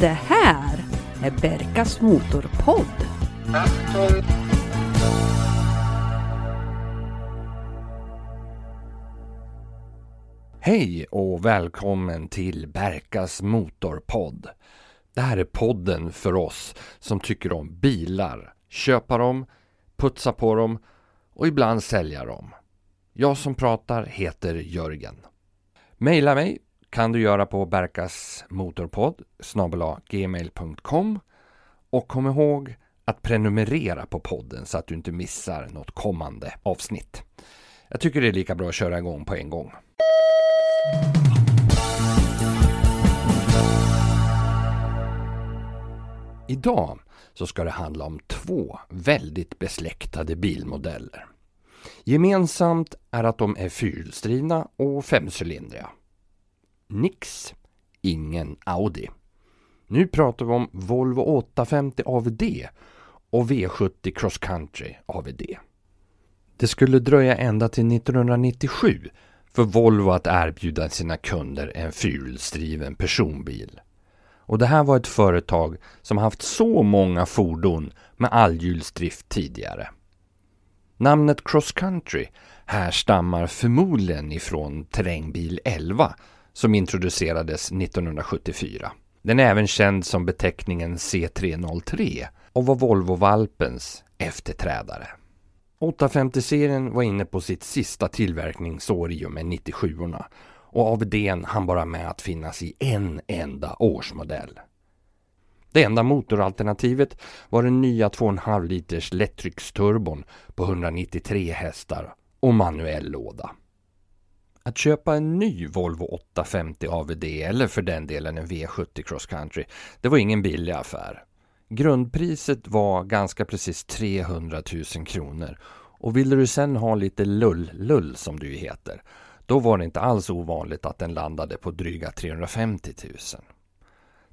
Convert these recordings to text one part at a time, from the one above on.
Det här är Berkas Motorpodd. Hej och välkommen till Berkas Motorpodd. Det här är podden för oss som tycker om bilar, köpa dem, putsa på dem och ibland sälja dem. Jag som pratar heter Jörgen. Maila mig kan du göra på berkasmotorpodd gmail.com och kom ihåg att prenumerera på podden så att du inte missar något kommande avsnitt. Jag tycker det är lika bra att köra igång på en gång. Idag så ska det handla om två väldigt besläktade bilmodeller. Gemensamt är att de är fyrhjulsdrivna och femcylindriga. Nix, ingen Audi. Nu pratar vi om Volvo 850 AVD och V70 Cross Country AVD. Det skulle dröja ända till 1997 för Volvo att erbjuda sina kunder en fyrhjulsdriven personbil. Och det här var ett företag som haft så många fordon med allhjulsdrift tidigare. Namnet Cross Country härstammar förmodligen ifrån terrängbil 11 som introducerades 1974. Den är även känd som beteckningen C303 och var Volvo-valpens efterträdare. 850-serien var inne på sitt sista tillverkningsår i och med 97orna och AVDn hann bara med att finnas i en enda årsmodell. Det enda motoralternativet var den nya 2,5 liters lättrycksturbon på 193 hästar och manuell låda. Att köpa en ny Volvo 850 AVD eller för den delen en V70 Cross Country, det var ingen billig affär. Grundpriset var ganska precis 300 000 kronor och ville du sen ha lite lull-lull som du heter, då var det inte alls ovanligt att den landade på dryga 350 000.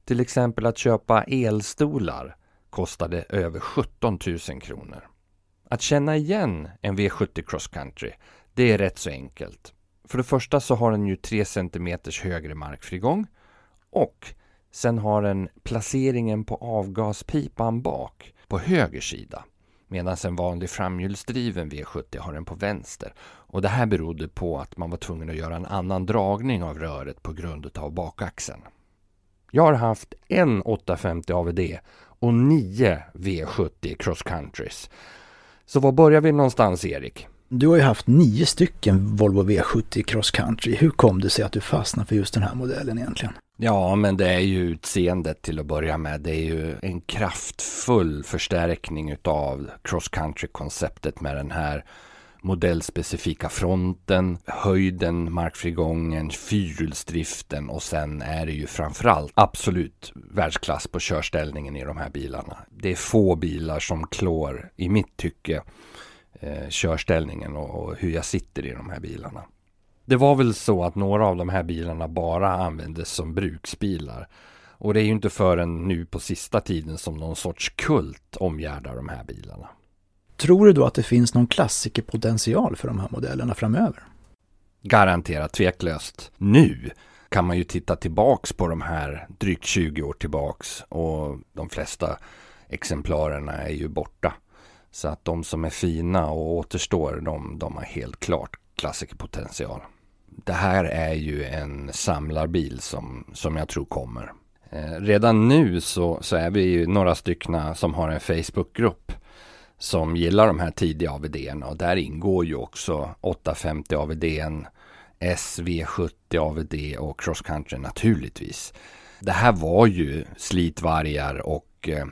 Till exempel att köpa elstolar kostade över 17 000 kronor. Att känna igen en V70 Cross Country, det är rätt så enkelt. För det första så har den ju 3 cm högre markfrigång och sen har den placeringen på avgaspipan bak på höger sida medan en vanlig framhjulsdriven V70 har den på vänster. Och det här berodde på att man var tvungen att göra en annan dragning av röret på grund av bakaxeln. Jag har haft en 850 AVD och nio V70 Cross Countries. Så var börjar vi någonstans Erik? Du har ju haft nio stycken Volvo V70 Cross Country. Hur kom det sig att du fastnade för just den här modellen egentligen? Ja, men det är ju utseendet till att börja med. Det är ju en kraftfull förstärkning utav cross country-konceptet med den här modellspecifika fronten, höjden, markfrigången, fyrhjulsdriften och sen är det ju framförallt absolut världsklass på körställningen i de här bilarna. Det är få bilar som klår, i mitt tycke, eh, körställningen och, och hur jag sitter i de här bilarna. Det var väl så att några av de här bilarna bara användes som bruksbilar. Och det är ju inte förrän nu på sista tiden som någon sorts kult omgärdar de här bilarna. Tror du då att det finns någon klassikerpotential för de här modellerna framöver? Garanterat tveklöst. Nu kan man ju titta tillbaks på de här drygt 20 år tillbaks och de flesta exemplarerna är ju borta. Så att de som är fina och återstår, de, de har helt klart klassikerpotential. Det här är ju en samlarbil som, som jag tror kommer. Eh, redan nu så, så är vi ju några stycken som har en Facebookgrupp som gillar de här tidiga AVD och där ingår ju också 850 AVD, SV70 AVD och Cross Country naturligtvis. Det här var ju slitvargar och eh,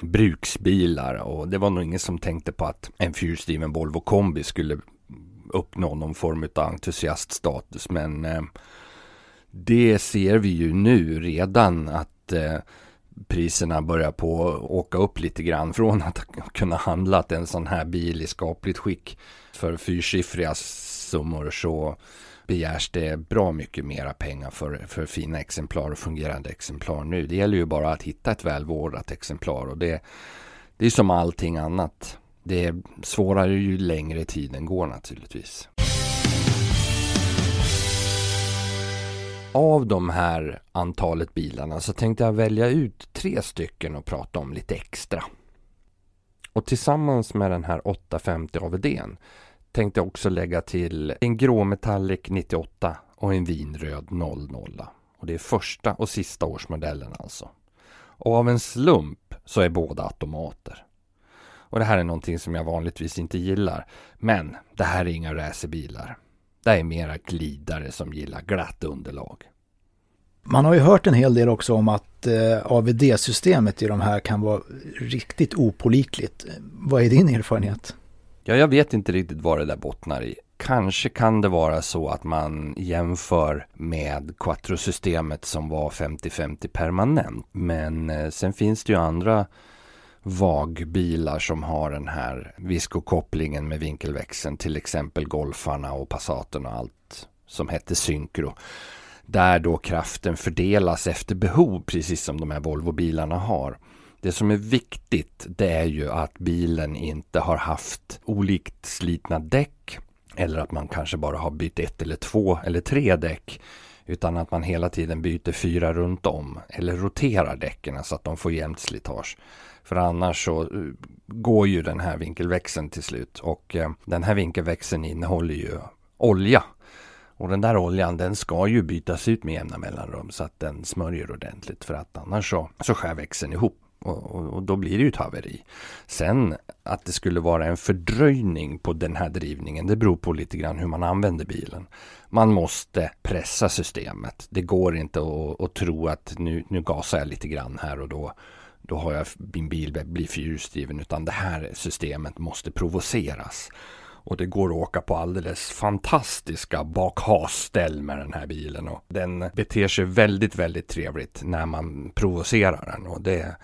bruksbilar och det var nog ingen som tänkte på att en fyrhjulsdriven Volvo kombi skulle uppnå någon form av entusiaststatus. Men eh, det ser vi ju nu redan att eh, priserna börjar på åka upp lite grann från att kunna handla en sån här bil i skapligt skick för fyrsiffriga summor så begärs det bra mycket mera pengar för, för fina exemplar och fungerande exemplar nu. Det gäller ju bara att hitta ett välvårdat exemplar och det, det är som allting annat. Det är svårare ju längre tiden går naturligtvis. Av de här antalet bilarna så tänkte jag välja ut tre stycken och prata om lite extra. Och tillsammans med den här 850 AVDn tänkte jag också lägga till en grå Metallic 98 och en vinröd 00. Och det är första och sista årsmodellen alltså. Och av en slump så är båda automater. Och det här är någonting som jag vanligtvis inte gillar. Men det här är inga racerbilar. Det är mera glidare som gillar glatt underlag. Man har ju hört en hel del också om att eh, AVD-systemet i de här kan vara riktigt opolitligt. Vad är din erfarenhet? Ja, jag vet inte riktigt vad det där bottnar i. Kanske kan det vara så att man jämför med Quattro-systemet som var 50-50 permanent. Men eh, sen finns det ju andra vagbilar som har den här viskokopplingen med vinkelväxeln. Till exempel Golfarna och Passaten och allt som hette synkro. Där då kraften fördelas efter behov precis som de här Volvo-bilarna har. Det som är viktigt det är ju att bilen inte har haft olikt slitna däck eller att man kanske bara har bytt ett eller två eller tre däck utan att man hela tiden byter fyra runt om eller roterar däcken så att de får jämnt slitage. För annars så eh, går ju den här vinkelväxeln till slut och eh, den här vinkelväxeln innehåller ju olja. Och den där oljan den ska ju bytas ut med jämna mellanrum så att den smörjer ordentligt för att annars så, så skär växeln ihop. Och, och, och, då blir det ju ett haveri. Sen att det skulle vara en fördröjning på den här drivningen, det beror på lite grann hur man använder bilen. Man måste pressa systemet. Det går inte att, att tro att nu, nu gasar jag lite grann här och då då har jag min bil blir fyrhjulsdriven utan det här systemet måste provoceras. Och det går att åka på alldeles fantastiska bakhasställ med den här bilen. Och den beter sig väldigt, väldigt trevligt när man provocerar den. Och det,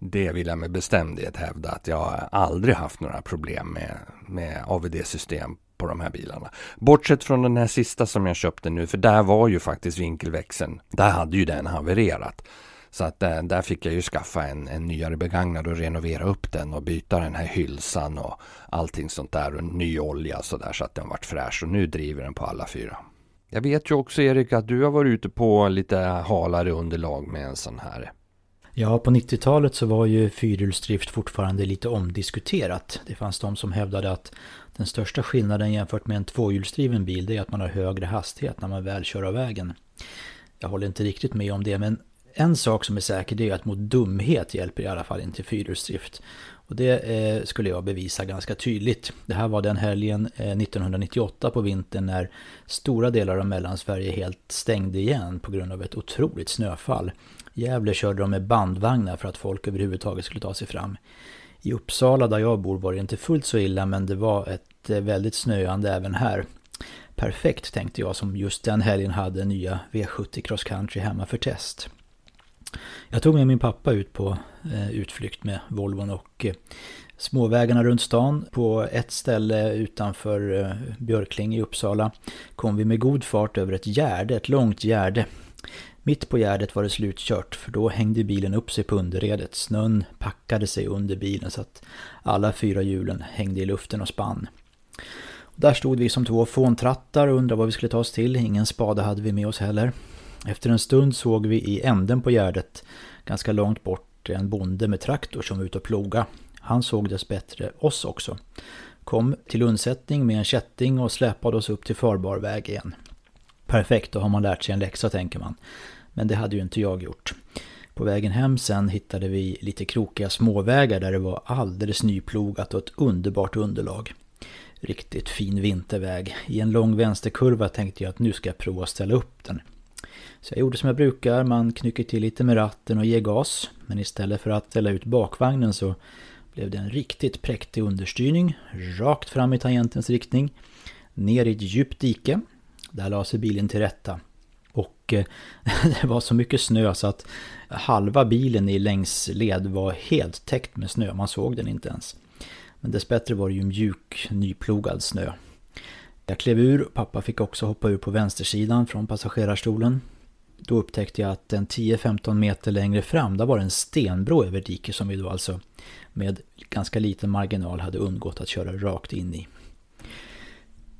det vill jag med bestämdhet hävda att jag aldrig haft några problem med, med AVD-system på de här bilarna. Bortsett från den här sista som jag köpte nu, för där var ju faktiskt vinkelväxeln, där hade ju den havererat. Så att där, där fick jag ju skaffa en, en nyare begagnad och renovera upp den och byta den här hylsan och allting sånt där och ny olja så där så att den vart fräsch och nu driver den på alla fyra. Jag vet ju också Erik att du har varit ute på lite halare underlag med en sån här. Ja, på 90-talet så var ju fyrhjulsdrift fortfarande lite omdiskuterat. Det fanns de som hävdade att den största skillnaden jämfört med en tvåhjulsdriven bil det är att man har högre hastighet när man väl kör av vägen. Jag håller inte riktigt med om det, men en sak som är säker det är att mot dumhet hjälper i alla fall inte fyrhjulsdrift. Och det eh, skulle jag bevisa ganska tydligt. Det här var den helgen eh, 1998 på vintern när stora delar av Mellansverige helt stängde igen på grund av ett otroligt snöfall. Gävle körde de med bandvagnar för att folk överhuvudtaget skulle ta sig fram. I Uppsala där jag bor var det inte fullt så illa men det var ett eh, väldigt snöande även här. Perfekt tänkte jag som just den helgen hade nya V70 Cross Country hemma för test. Jag tog med min pappa ut på eh, utflykt med Volvon och eh, småvägarna runt stan. På ett ställe utanför eh, Björkling i Uppsala kom vi med god fart över ett gärde, ett långt gärde. Mitt på gärdet var det slutkört för då hängde bilen upp sig på underredet. Snön packade sig under bilen så att alla fyra hjulen hängde i luften och spann. Där stod vi som två fåntrattar och undrade vad vi skulle ta oss till. Ingen spade hade vi med oss heller. Efter en stund såg vi i änden på gärdet, ganska långt bort, en bonde med traktor som var ute och ploga. Han såg dess bättre oss också. Kom till undsättning med en kätting och släpade oss upp till farbar väg igen. Perfekt, då har man lärt sig en läxa tänker man. Men det hade ju inte jag gjort. På vägen hem sen hittade vi lite krokiga småvägar där det var alldeles nyplogat och ett underbart underlag. Riktigt fin vinterväg. I en lång vänsterkurva tänkte jag att nu ska jag prova att ställa upp den. Så jag gjorde som jag brukar, man knycker till lite med ratten och ger gas. Men istället för att ställa ut bakvagnen så blev det en riktigt präktig understyrning. Rakt fram i tangentens riktning. Ner i ett djupt dike. Där la sig bilen till rätta. Och eh, det var så mycket snö så att halva bilen i längsled var helt täckt med snö. Man såg den inte ens. Men dessbättre var det ju mjuk, nyplogad snö. Jag klev ur, pappa fick också hoppa ur på vänstersidan från passagerarstolen. Då upptäckte jag att en 10-15 meter längre fram, där var det en stenbro över diket som vi då alltså med ganska liten marginal hade undgått att köra rakt in i.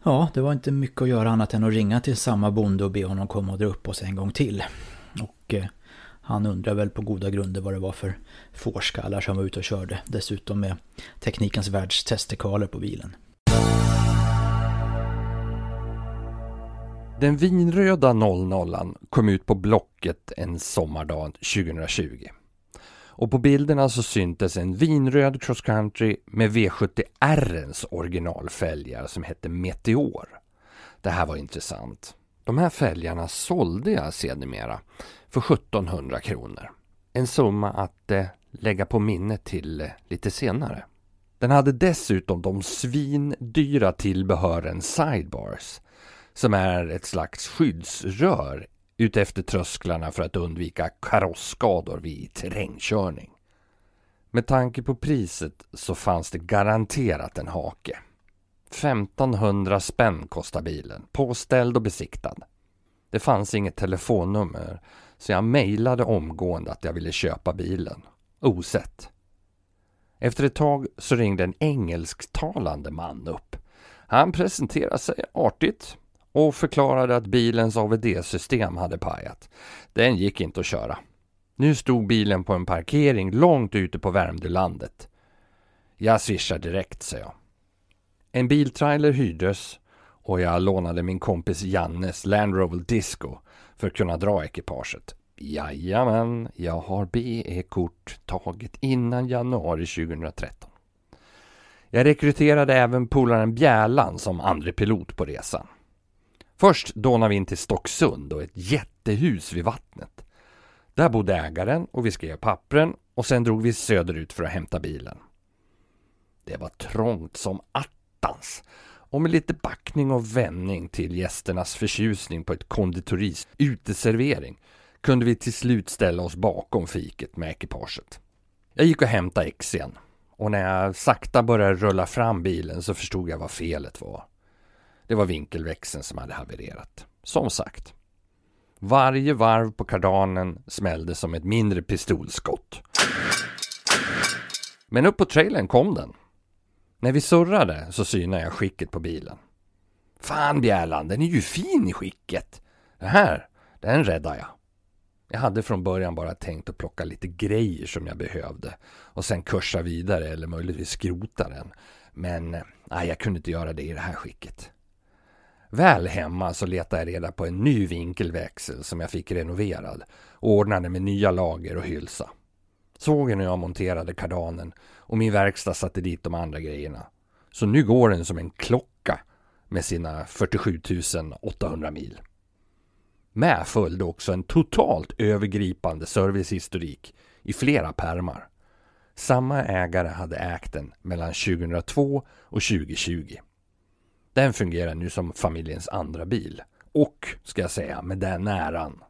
Ja, det var inte mycket att göra annat än att ringa till samma bonde och be honom komma och dra upp oss en gång till. Och eh, han undrar väl på goda grunder vad det var för fårskallar som var ute och körde. Dessutom med Teknikens världs testdekaler på bilen. Den vinröda 00 kom ut på Blocket en sommardag 2020. Och på bilderna så syntes en vinröd cross country med V70 R'ns originalfälgar som hette Meteor. Det här var intressant. De här fälgarna sålde jag sedermera för 1700 kronor. En summa att eh, lägga på minnet till eh, lite senare. Den hade dessutom de svindyra tillbehören sidebars som är ett slags skyddsrör utefter trösklarna för att undvika karossskador vid terrängkörning. Med tanke på priset så fanns det garanterat en hake. 1500 spänn kostar bilen, påställd och besiktad. Det fanns inget telefonnummer så jag mejlade omgående att jag ville köpa bilen, osett. Efter ett tag så ringde en engelsktalande man upp. Han presenterade sig artigt och förklarade att bilens AVD-system hade pajat. Den gick inte att köra. Nu stod bilen på en parkering långt ute på Värmdölandet. Jag swishar direkt, sa jag. En biltrailer hyrdes och jag lånade min kompis Jannes Land Rover Disco för att kunna dra ekipaget. Jajamän, jag har BE-kort taget innan januari 2013. Jag rekryterade även polaren Bjärlan som andre pilot på resan. Först dånade vi in till Stocksund och ett jättehus vid vattnet. Där bodde ägaren och vi skrev pappren och sen drog vi söderut för att hämta bilen. Det var trångt som attans och med lite backning och vändning till gästernas förtjusning på ett konditoris uteservering kunde vi till slut ställa oss bakom fiket med ekipaget. Jag gick och hämtade X igen och när jag sakta började rulla fram bilen så förstod jag vad felet var. Det var vinkelväxeln som hade havererat. Som sagt. Varje varv på kardanen smällde som ett mindre pistolskott. Men upp på trailern kom den. När vi surrade så synade jag skicket på bilen. Fan Bjärland, den är ju fin i skicket. Den här, den räddar jag. Jag hade från början bara tänkt att plocka lite grejer som jag behövde och sen kursa vidare eller möjligtvis skrota den. Men eh, nej, jag kunde inte göra det i det här skicket. Väl hemma så letade jag reda på en ny vinkelväxel som jag fick renoverad och ordnade med nya lager och hylsa. Sågen och jag monterade kardanen och min verkstad satte dit de andra grejerna. Så nu går den som en klocka med sina 47 800 mil. Med följde också en totalt övergripande servicehistorik i flera pärmar. Samma ägare hade ägt den mellan 2002 och 2020. Den fungerar nu som familjens andra bil. Och, ska jag säga, med den äran.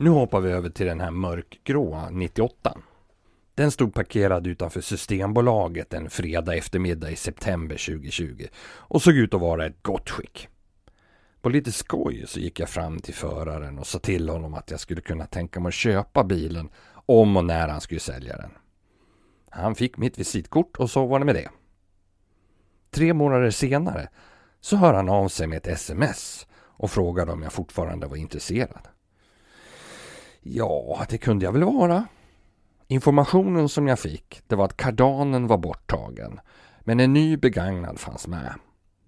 Nu hoppar vi över till den här mörkgråa 98. Den stod parkerad utanför Systembolaget en fredag eftermiddag i september 2020 och såg ut att vara ett gott skick. På lite skoj så gick jag fram till föraren och sa till honom att jag skulle kunna tänka mig att köpa bilen om och när han skulle sälja den. Han fick mitt visitkort och så var det med det. Tre månader senare så hör han av sig med ett sms och frågade om jag fortfarande var intresserad. Ja, det kunde jag väl vara. Informationen som jag fick det var att kardanen var borttagen men en ny begagnad fanns med.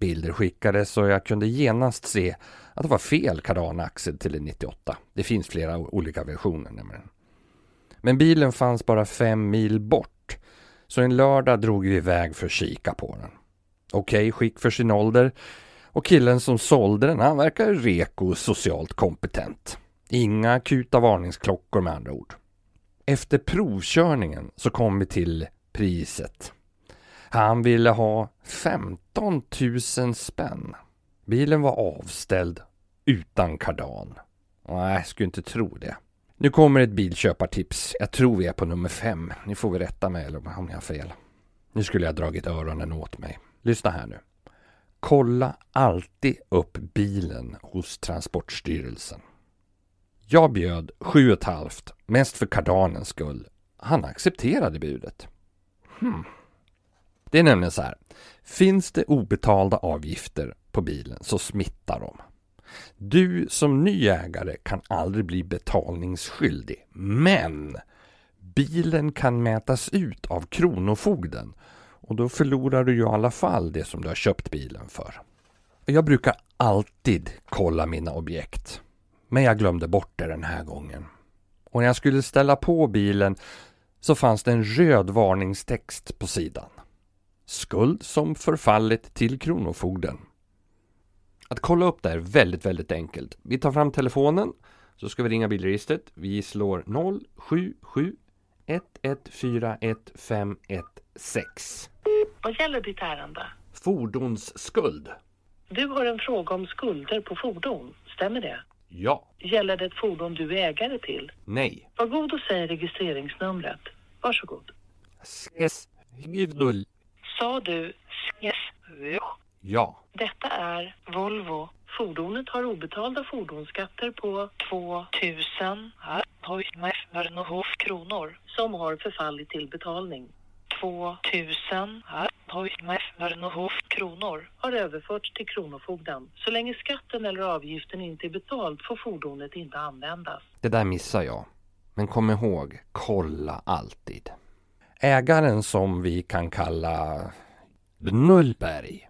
Bilder skickades och jag kunde genast se att det var fel kardanaxel till en 98. Det finns flera olika versioner nämligen. Men bilen fanns bara fem mil bort så en lördag drog vi iväg för att kika på den. Okej okay, skick för sin ålder. Och killen som sålde den, han verkar reko och socialt kompetent. Inga akuta varningsklockor med andra ord. Efter provkörningen så kom vi till priset. Han ville ha 15 000 spänn. Bilen var avställd utan kardan. Nej, jag skulle inte tro det. Nu kommer ett bilköpartips. Jag tror vi är på nummer fem. Ni får vi rätta mig eller om jag har fel. Nu skulle jag dragit öronen åt mig. Lyssna här nu. Kolla alltid upp bilen hos Transportstyrelsen. Jag bjöd sju och ett halvt, mest för kardanens skull. Han accepterade budet. Hmm. Det är nämligen så här. Finns det obetalda avgifter på bilen så smittar de. Du som ny ägare kan aldrig bli betalningsskyldig. Men bilen kan mätas ut av Kronofogden och då förlorar du ju i alla fall det som du har köpt bilen för. Jag brukar alltid kolla mina objekt. Men jag glömde bort det den här gången. Och när jag skulle ställa på bilen så fanns det en röd varningstext på sidan. Skuld som förfallit till Kronofogden. Att kolla upp det är väldigt, väldigt enkelt. Vi tar fram telefonen så ska vi ringa bilregistret. Vi slår 077 1141516. Vad gäller ditt ärende? Fordonsskuld. Du har en fråga om skulder på fordon, stämmer det? Ja. Gäller det ett fordon du är ägare till? Nej. Var god och säg registreringsnumret. Varsågod. Gudul. Sa du SES? Ja. Detta är Volvo. Fordonet har obetalda fordonsskatter på 2000 kronor som har förfallit till betalning. 2000 kronor har överförts till Kronofogden. Så länge skatten eller avgiften inte är betald får fordonet inte användas. Det där missar jag. Men kom ihåg, kolla alltid. Ägaren som vi kan kalla Nullberg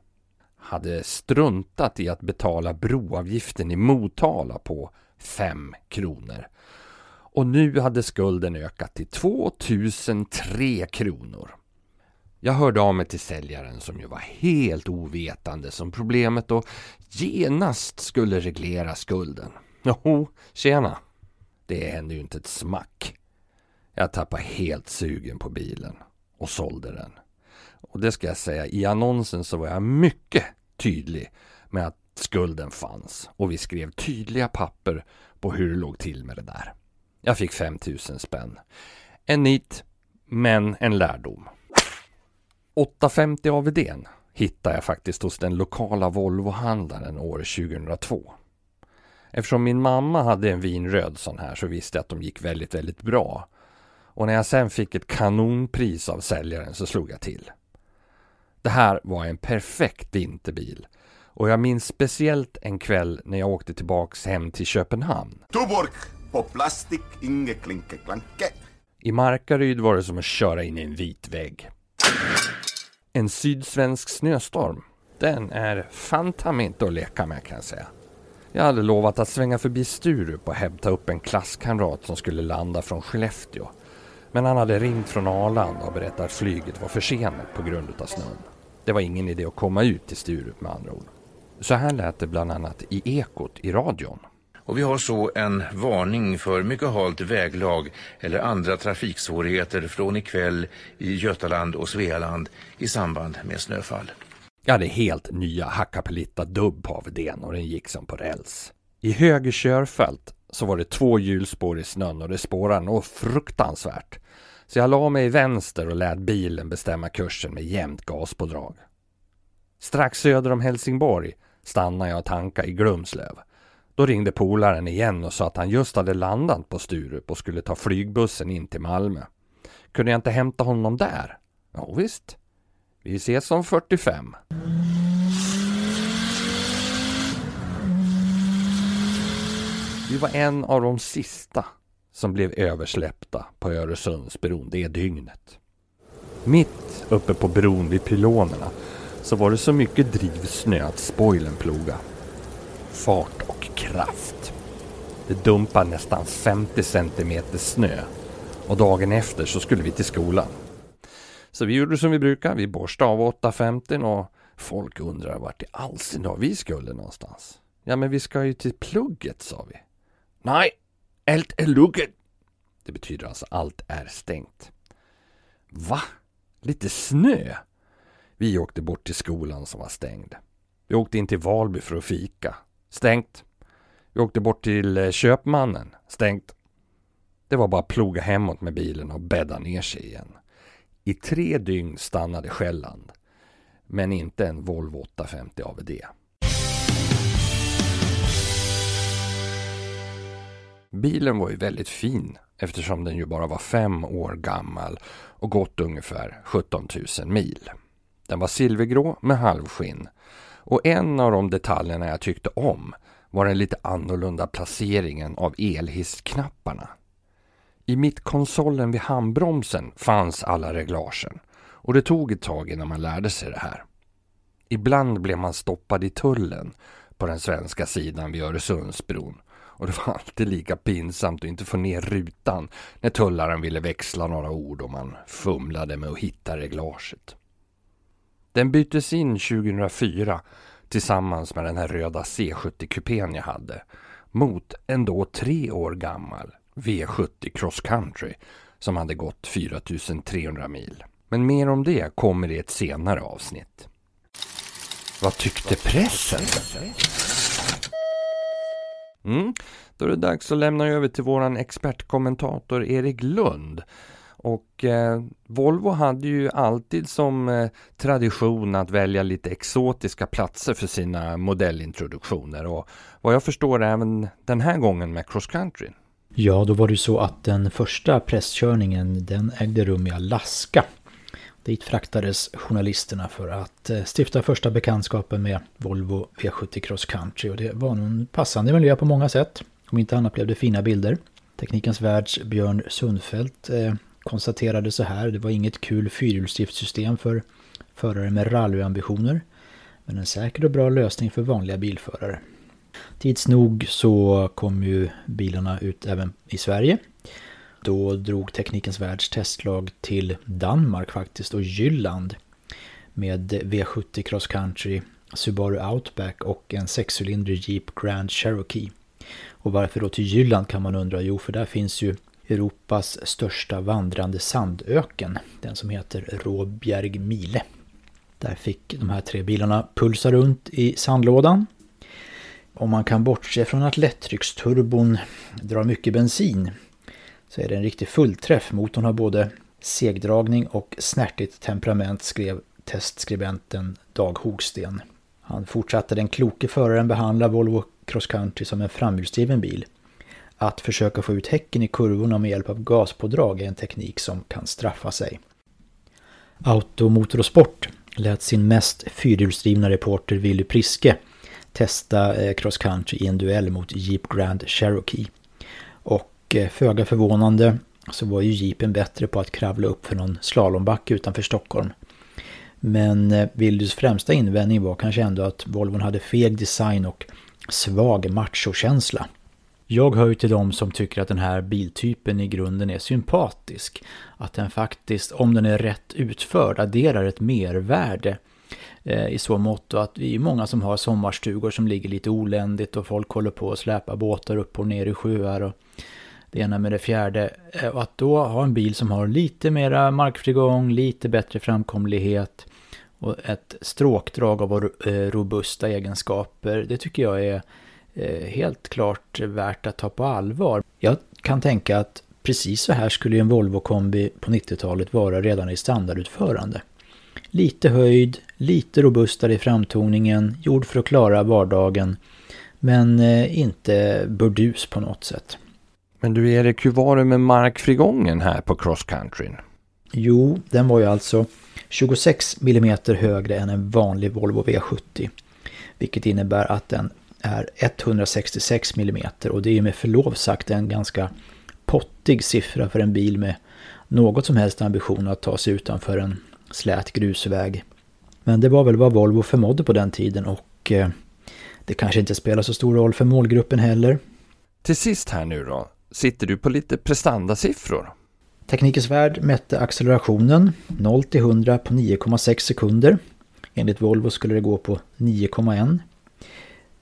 hade struntat i att betala broavgiften i Motala på 5 kronor. Och nu hade skulden ökat till 2003 kronor. Jag hörde av mig till säljaren som ju var helt ovetande som problemet och genast skulle reglera skulden. Jo, tjena. Det hände ju inte ett smack. Jag tappade helt sugen på bilen och sålde den. Och det ska jag säga, i annonsen så var jag mycket tydlig med att skulden fanns och vi skrev tydliga papper på hur det låg till med det där. Jag fick 5000 spänn. En nit, men en lärdom. 850 AVDn hittade jag faktiskt hos den lokala Volvo-handlaren år 2002. Eftersom min mamma hade en vinröd sån här så visste jag att de gick väldigt, väldigt bra. Och när jag sen fick ett kanonpris av säljaren så slog jag till. Det här var en perfekt vinterbil. Och jag minns speciellt en kväll när jag åkte tillbaks hem till Köpenhamn. Tuborg på plastik, inge klinke klanke. I Markaryd var det som att köra in i en vit vägg. En sydsvensk snöstorm, den är fanta inte att leka med kan jag säga. Jag hade lovat att svänga förbi Sturup och hämta upp en klasskamrat som skulle landa från Skellefteå. Men han hade ringt från Arlanda och berättat att flyget var försenat på grund av snön. Det var ingen idé att komma ut till Sturup med andra ord. Så här lät det bland annat i Ekot i radion. Och vi har så en varning för mycket halt väglag eller andra trafiksvårigheter från ikväll i Götaland och Svealand i samband med snöfall. Jag hade helt nya Hakkapeliitta dubb på AVDn och den gick som på räls. I höger körfält så var det två hjulspår i snön och det spårade nog fruktansvärt. Så jag la mig i vänster och lät bilen bestämma kursen med jämnt gaspådrag. Strax söder om Helsingborg stannade jag och tankade i Glumslöv. Då ringde polaren igen och sa att han just hade landat på Sturup och skulle ta flygbussen in till Malmö. Kunde jag inte hämta honom där? Ja, visst. Vi ses om 45. Vi var en av de sista som blev översläppta på Öresundsbron det dygnet. Mitt uppe på bron vid pylonerna så var det så mycket drivsnö att spoilern ploga. Fart och kraft. Det dumpade nästan 50 centimeter snö och dagen efter så skulle vi till skolan. Så vi gjorde som vi brukar, vi borstade av 850 och folk undrar vart i all sin dag vi skulle någonstans. Ja men vi ska ju till plugget sa vi. Nej, allt är lugget. Det betyder alltså allt är stängt. Va? Lite snö? Vi åkte bort till skolan som var stängd. Vi åkte in till Valby för att fika. Stängt. Vi åkte bort till eh, köpmannen. Stängt. Det var bara att ploga hemåt med bilen och bädda ner sig igen. I tre dygn stannade Själland. Men inte en Volvo 850 AVD. Bilen var ju väldigt fin eftersom den ju bara var fem år gammal och gått ungefär 17 000 mil. Den var silvergrå med halvskinn. Och en av de detaljerna jag tyckte om var den lite annorlunda placeringen av elhissknapparna. I mittkonsolen vid handbromsen fanns alla reglagen och det tog ett tag innan man lärde sig det här. Ibland blev man stoppad i tullen på den svenska sidan vid Öresundsbron och det var alltid lika pinsamt att inte få ner rutan när tullaren ville växla några ord och man fumlade med att hitta reglaget. Den byttes in 2004 tillsammans med den här röda C70-kupén jag hade mot en då tre år gammal V70 Cross Country som hade gått 4300 mil. Men mer om det kommer i ett senare avsnitt. Vad tyckte pressen? Mm, då är det dags att lämna över till våran expertkommentator Erik Lund. Och eh, Volvo hade ju alltid som eh, tradition att välja lite exotiska platser för sina modellintroduktioner och vad jag förstår även den här gången med cross country. Ja, då var det ju så att den första presskörningen den ägde rum i Alaska. Dit fraktades journalisterna för att eh, stifta första bekantskapen med Volvo V70 Cross Country och det var nog en passande miljö på många sätt. Om inte annat blev det fina bilder. Teknikens världs Björn Sundfeldt eh, konstaterade så här, det var inget kul fyrhjulsdriftssystem för förare med rallyambitioner, men en säker och bra lösning för vanliga bilförare. Tids nog så kom ju bilarna ut även i Sverige. Då drog Teknikens Världs testlag till Danmark faktiskt och Jylland med V70 Cross Country, Subaru Outback och en sexcylindrig Jeep Grand Cherokee. Och varför då till Jylland kan man undra? Jo, för där finns ju Europas största vandrande sandöken, den som heter Råbjerg Mile. Där fick de här tre bilarna pulsa runt i sandlådan. Om man kan bortse från att lättrycksturbon drar mycket bensin så är det en riktig fullträff. Motorn har både segdragning och snärtigt temperament skrev testskribenten Dag Hogsten. Han fortsatte den kloke föraren behandla Volvo Cross Country som en framhjulsdriven bil. Att försöka få ut häcken i kurvorna med hjälp av gaspådrag är en teknik som kan straffa sig. Automotor och Sport lät sin mest fyrhjulsdrivna reporter Willy Priske testa eh, cross country i en duell mot Jeep Grand Cherokee. Och eh, föga förvånande så var ju Jeepen bättre på att kravla upp för någon slalombacke utanför Stockholm. Men eh, Willys främsta invändning var kanske ändå att Volvon hade feg design och svag machokänsla. Jag hör ju till dem som tycker att den här biltypen i grunden är sympatisk. Att den faktiskt, om den är rätt utförd, adderar ett mervärde eh, i så mått att vi är många som har sommarstugor som ligger lite oländigt och folk håller på att släpa båtar upp och ner i sjöar och det ena med det fjärde. Eh, och att då ha en bil som har lite mera markfrigång, lite bättre framkomlighet och ett stråkdrag av eh, robusta egenskaper, det tycker jag är eh, helt klart värt att ta på allvar. Jag kan tänka att precis så här skulle en Volvo kombi på 90-talet vara redan i standardutförande. Lite höjd, lite robustare i framtoningen, gjord för att klara vardagen, men inte burdus på något sätt. Men du Erik, hur var det med markfrigången här på cross country? Jo, den var ju alltså 26 mm högre än en vanlig Volvo V70. Vilket innebär att den är 166 mm och det är med förlov sagt en ganska pottig siffra för en bil med något som helst ambition att ta sig utanför en slät grusväg. Men det var väl vad Volvo förmådde på den tiden och eh, det kanske inte spelar så stor roll för målgruppen heller. Till sist här nu då, sitter du på lite prestandasiffror? Teknikens Värld mätte accelerationen 0 till 100 på 9,6 sekunder. Enligt Volvo skulle det gå på 9,1.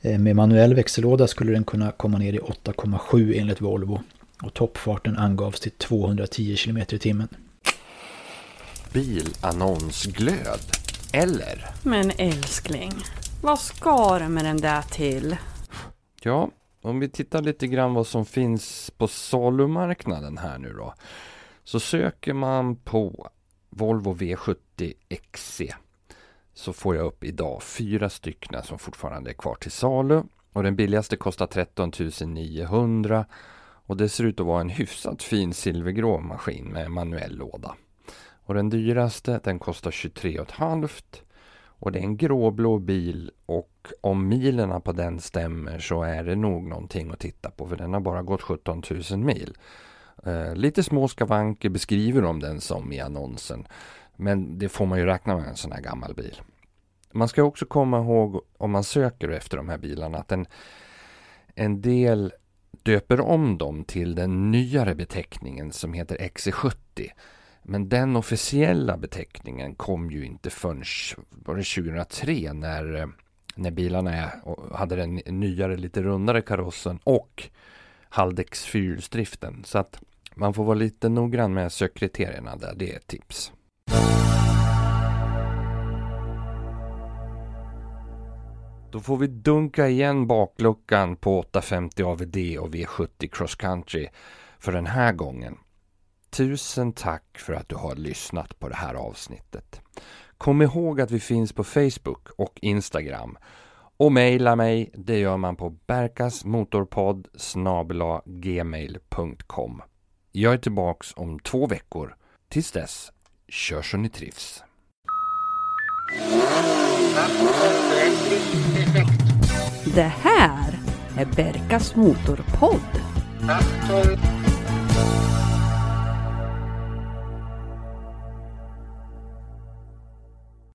Eh, med manuell växellåda skulle den kunna komma ner i 8,7 enligt Volvo och toppfarten angavs till 210 km i timmen. Bilannonsglöd, eller? Men älskling, vad ska du med den där till? Ja, om vi tittar lite grann vad som finns på salumarknaden här nu då. Så söker man på Volvo V70 XC så får jag upp idag fyra stycken som fortfarande är kvar till salu. Och den billigaste kostar 13 900 och det ser ut att vara en hyfsat fin silvergrå maskin med manuell låda. Och den dyraste den kostar 23 500 och det är en gråblå bil och om milerna på den stämmer så är det nog någonting att titta på för den har bara gått 17 000 mil. Eh, lite små skavanker beskriver de den som i annonsen. Men det får man ju räkna med en sån här gammal bil. Man ska också komma ihåg om man söker efter de här bilarna att en, en del döper om dem till den nyare beteckningen som heter XC70. Men den officiella beteckningen kom ju inte förrän 2003 när, eh, när bilarna hade den nyare, lite rundare karossen och Haldex fyrhjulsdriften. Så att man får vara lite noggrann med sökkriterierna där, det är ett tips. Då får vi dunka igen bakluckan på 850 AVD och V70 Cross Country för den här gången. Tusen tack för att du har lyssnat på det här avsnittet. Kom ihåg att vi finns på Facebook och Instagram. Och mejla mig, det gör man på berkasmotorpodd gmail.com. Jag är tillbaks om två veckor. Tills dess, kör så ni trivs. Det här är Berkas Motorpodd.